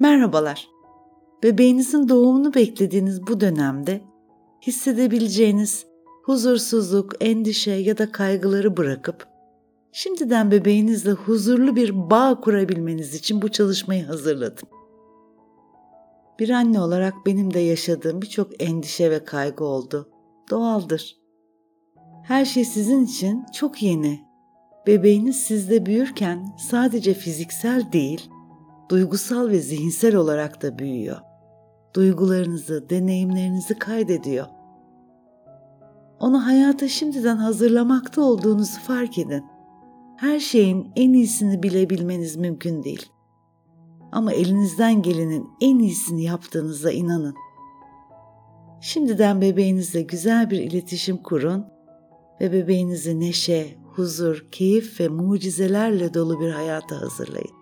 Merhabalar. Bebeğinizin doğumunu beklediğiniz bu dönemde hissedebileceğiniz huzursuzluk, endişe ya da kaygıları bırakıp şimdiden bebeğinizle huzurlu bir bağ kurabilmeniz için bu çalışmayı hazırladım. Bir anne olarak benim de yaşadığım birçok endişe ve kaygı oldu. Doğaldır. Her şey sizin için çok yeni. Bebeğiniz sizde büyürken sadece fiziksel değil, duygusal ve zihinsel olarak da büyüyor. Duygularınızı, deneyimlerinizi kaydediyor. Onu hayata şimdiden hazırlamakta olduğunuzu fark edin. Her şeyin en iyisini bilebilmeniz mümkün değil. Ama elinizden gelenin en iyisini yaptığınıza inanın. Şimdiden bebeğinizle güzel bir iletişim kurun ve bebeğinizi neşe, huzur, keyif ve mucizelerle dolu bir hayata hazırlayın.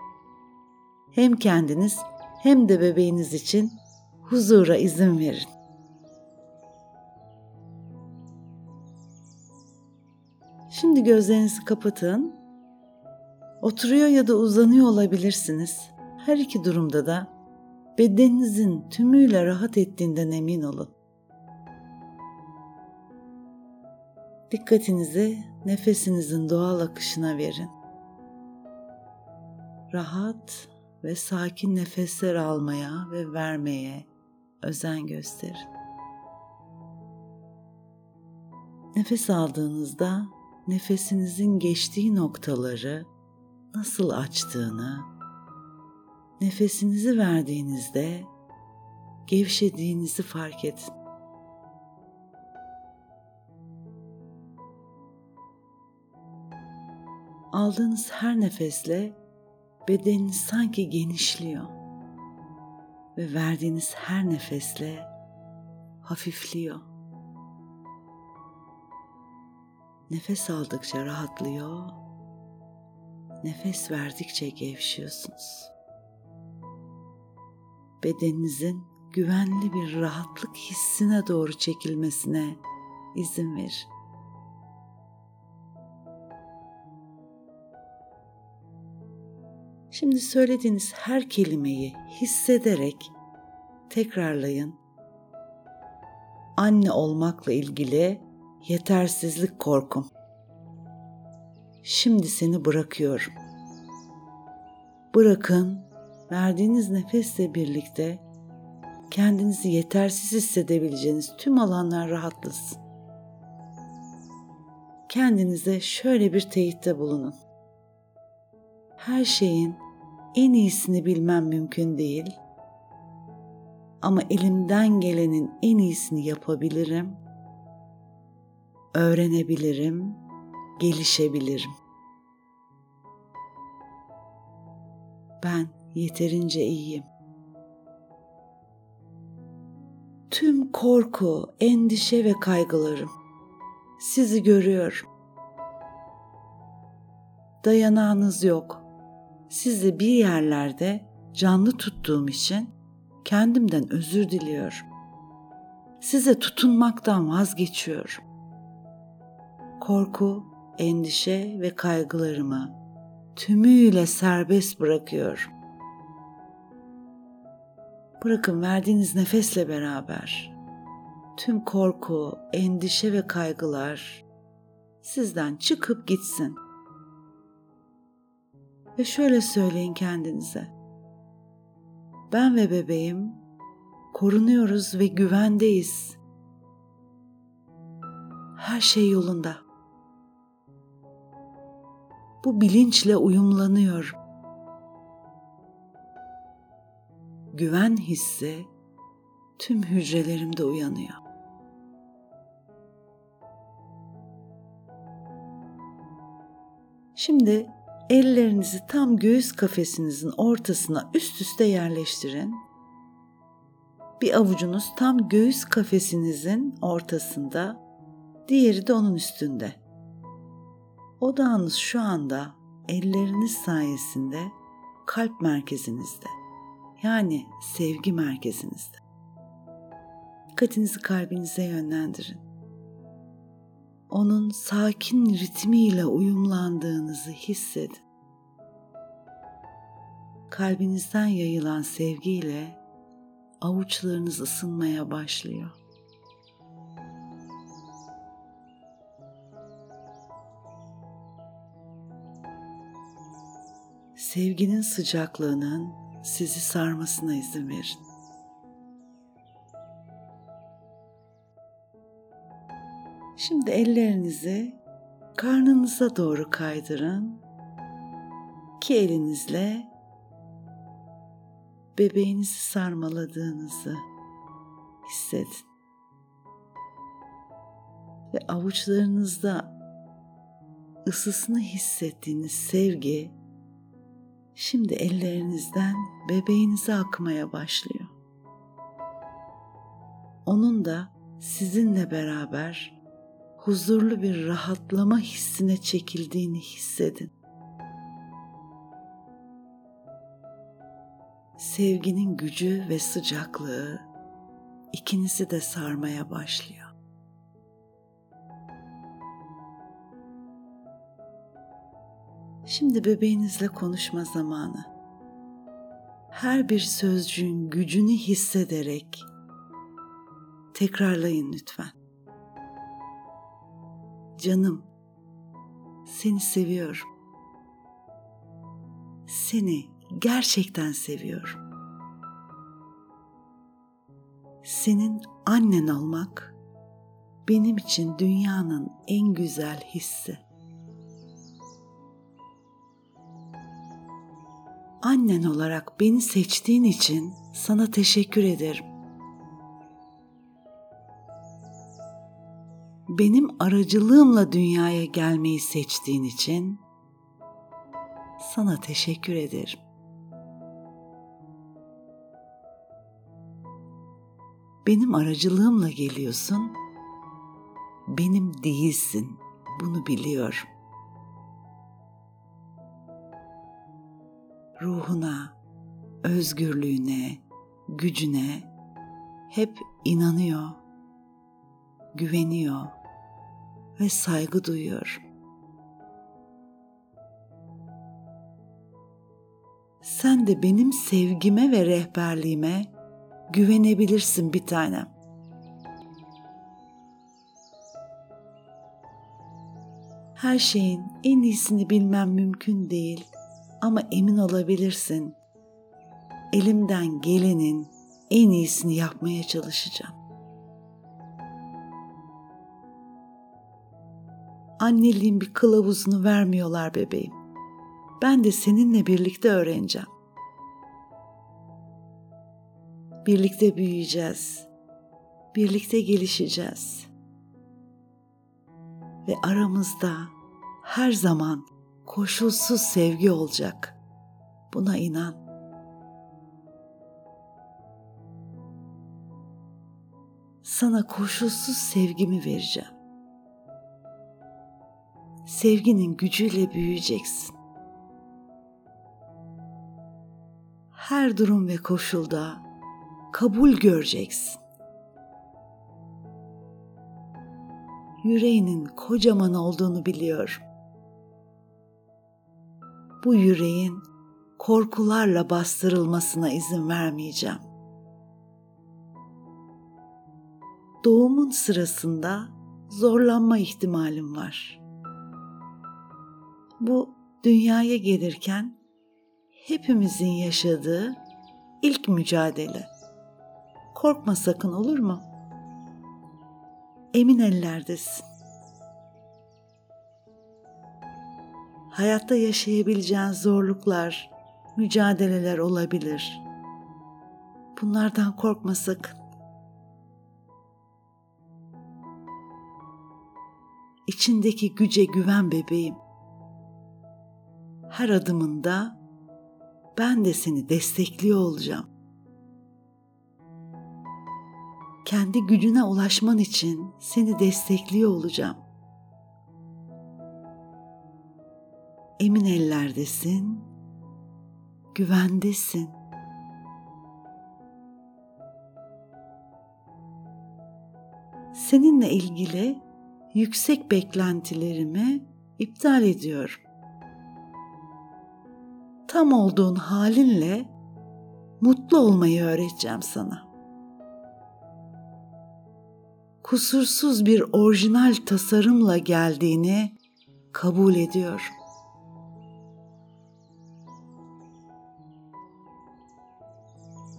Hem kendiniz hem de bebeğiniz için huzura izin verin. Şimdi gözlerinizi kapatın. Oturuyor ya da uzanıyor olabilirsiniz. Her iki durumda da bedeninizin tümüyle rahat ettiğinden emin olun. Dikkatinizi nefesinizin doğal akışına verin. Rahat ve sakin nefesler almaya ve vermeye özen gösterin. Nefes aldığınızda nefesinizin geçtiği noktaları nasıl açtığını, nefesinizi verdiğinizde gevşediğinizi fark edin. Aldığınız her nefesle bedeniniz sanki genişliyor ve verdiğiniz her nefesle hafifliyor. Nefes aldıkça rahatlıyor, nefes verdikçe gevşiyorsunuz. Bedeninizin güvenli bir rahatlık hissine doğru çekilmesine izin verin. Şimdi söylediğiniz her kelimeyi hissederek tekrarlayın. Anne olmakla ilgili yetersizlik korkum. Şimdi seni bırakıyorum. Bırakın, verdiğiniz nefesle birlikte kendinizi yetersiz hissedebileceğiniz tüm alanlar rahatlasın. Kendinize şöyle bir teyitte bulunun. Her şeyin en iyisini bilmem mümkün değil. Ama elimden gelenin en iyisini yapabilirim. Öğrenebilirim, gelişebilirim. Ben yeterince iyiyim. Tüm korku, endişe ve kaygılarım sizi görüyorum. Dayanağınız yok sizi bir yerlerde canlı tuttuğum için kendimden özür diliyorum. Size tutunmaktan vazgeçiyorum. Korku, endişe ve kaygılarımı tümüyle serbest bırakıyorum. Bırakın verdiğiniz nefesle beraber tüm korku, endişe ve kaygılar sizden çıkıp gitsin ve şöyle söyleyin kendinize. Ben ve bebeğim korunuyoruz ve güvendeyiz. Her şey yolunda. Bu bilinçle uyumlanıyor. Güven hissi tüm hücrelerimde uyanıyor. Şimdi Ellerinizi tam göğüs kafesinizin ortasına üst üste yerleştirin. Bir avucunuz tam göğüs kafesinizin ortasında, diğeri de onun üstünde. Odağınız şu anda elleriniz sayesinde kalp merkezinizde. Yani sevgi merkezinizde. Dikkatinizi kalbinize yönlendirin onun sakin ritmiyle uyumlandığınızı hissedin. kalbinizden yayılan sevgiyle avuçlarınız ısınmaya başlıyor. Sevginin sıcaklığının sizi sarmasına izin verin. Şimdi ellerinizi karnınıza doğru kaydırın. İki elinizle bebeğinizi sarmaladığınızı hissedin. Ve avuçlarınızda ısısını hissettiğiniz sevgi şimdi ellerinizden bebeğinize akmaya başlıyor. Onun da sizinle beraber huzurlu bir rahatlama hissine çekildiğini hissedin. Sevginin gücü ve sıcaklığı ikinizi de sarmaya başlıyor. Şimdi bebeğinizle konuşma zamanı. Her bir sözcüğün gücünü hissederek tekrarlayın lütfen. Canım, seni seviyorum. Seni gerçekten seviyorum. Senin annen olmak benim için dünyanın en güzel hissi. Annen olarak beni seçtiğin için sana teşekkür ederim. Benim aracılığımla dünyaya gelmeyi seçtiğin için sana teşekkür ederim. Benim aracılığımla geliyorsun. Benim değilsin. Bunu biliyorum. Ruhuna, özgürlüğüne, gücüne hep inanıyor, güveniyor ve saygı duyuyorum. Sen de benim sevgime ve rehberliğime güvenebilirsin bir tanem. Her şeyin en iyisini bilmem mümkün değil ama emin olabilirsin. Elimden gelenin en iyisini yapmaya çalışacağım. Anneliğin bir kılavuzunu vermiyorlar bebeğim. Ben de seninle birlikte öğreneceğim. Birlikte büyüyeceğiz. Birlikte gelişeceğiz. Ve aramızda her zaman koşulsuz sevgi olacak. Buna inan. Sana koşulsuz sevgimi vereceğim sevginin gücüyle büyüyeceksin. Her durum ve koşulda kabul göreceksin. Yüreğinin kocaman olduğunu biliyorum. Bu yüreğin korkularla bastırılmasına izin vermeyeceğim. Doğumun sırasında zorlanma ihtimalim var bu dünyaya gelirken hepimizin yaşadığı ilk mücadele. Korkma sakın olur mu? Emin ellerdesin. Hayatta yaşayabileceğin zorluklar, mücadeleler olabilir. Bunlardan korkma sakın. İçindeki güce güven bebeğim her adımında ben de seni destekliyor olacağım. Kendi gücüne ulaşman için seni destekliyor olacağım. Emin ellerdesin, güvendesin. Seninle ilgili yüksek beklentilerimi iptal ediyorum tam olduğun halinle mutlu olmayı öğreteceğim sana. Kusursuz bir orijinal tasarımla geldiğini kabul ediyorum.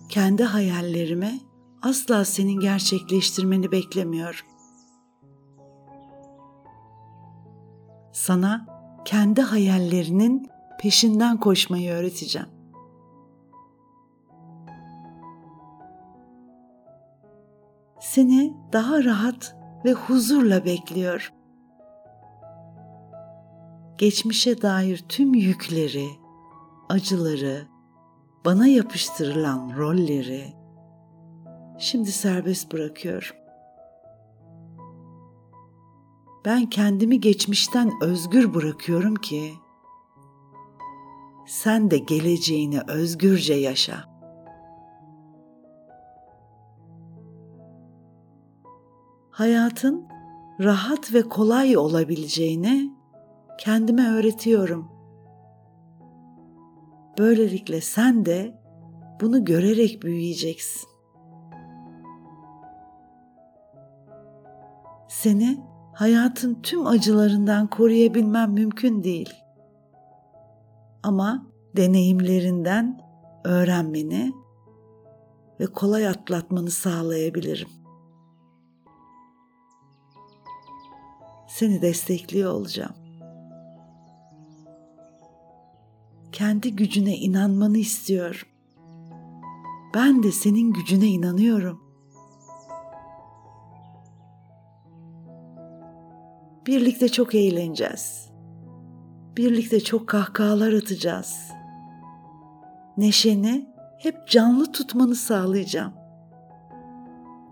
Kendi hayallerimi asla senin gerçekleştirmeni beklemiyorum. Sana kendi hayallerinin peşinden koşmayı öğreteceğim. Seni daha rahat ve huzurla bekliyor. Geçmişe dair tüm yükleri, acıları, bana yapıştırılan rolleri şimdi serbest bırakıyorum. Ben kendimi geçmişten özgür bırakıyorum ki sen de geleceğini özgürce yaşa. Hayatın rahat ve kolay olabileceğini kendime öğretiyorum. Böylelikle sen de bunu görerek büyüyeceksin. Seni hayatın tüm acılarından koruyabilmem mümkün değil. Ama deneyimlerinden öğrenmeni ve kolay atlatmanı sağlayabilirim. Seni destekliyor olacağım. Kendi gücüne inanmanı istiyorum. Ben de senin gücüne inanıyorum. Birlikte çok eğleneceğiz. Birlikte çok kahkahalar atacağız. Neşeni hep canlı tutmanı sağlayacağım.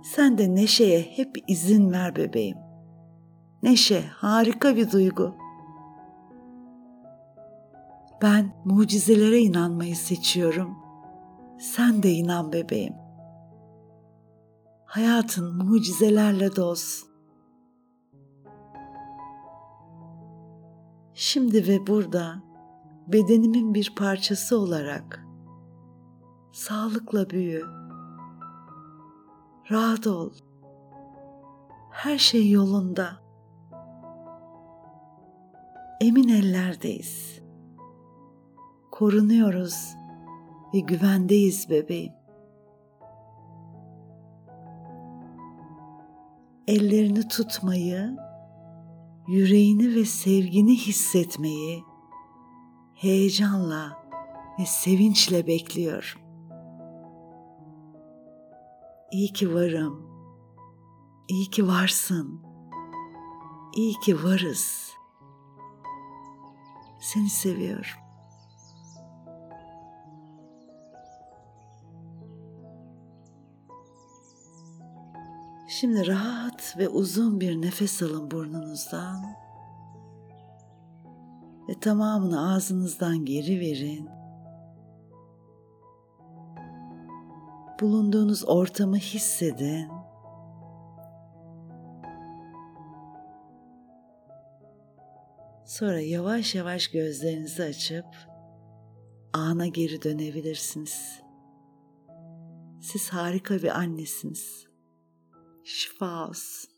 Sen de neşeye hep izin ver bebeğim. Neşe harika bir duygu. Ben mucizelere inanmayı seçiyorum. Sen de inan bebeğim. Hayatın mucizelerle dolsun. Şimdi ve burada bedenimin bir parçası olarak sağlıkla büyü. Rahat ol. Her şey yolunda. Emin ellerdeyiz. Korunuyoruz ve güvendeyiz bebeğim. Ellerini tutmayı yüreğini ve sevgini hissetmeyi heyecanla ve sevinçle bekliyor. İyi ki varım. İyi ki varsın. İyi ki varız. Seni seviyorum. Şimdi rahat ve uzun bir nefes alın burnunuzdan ve tamamını ağzınızdan geri verin. Bulunduğunuz ortamı hissedin. Sonra yavaş yavaş gözlerinizi açıp ana geri dönebilirsiniz. Siz harika bir annesiniz Schwarz.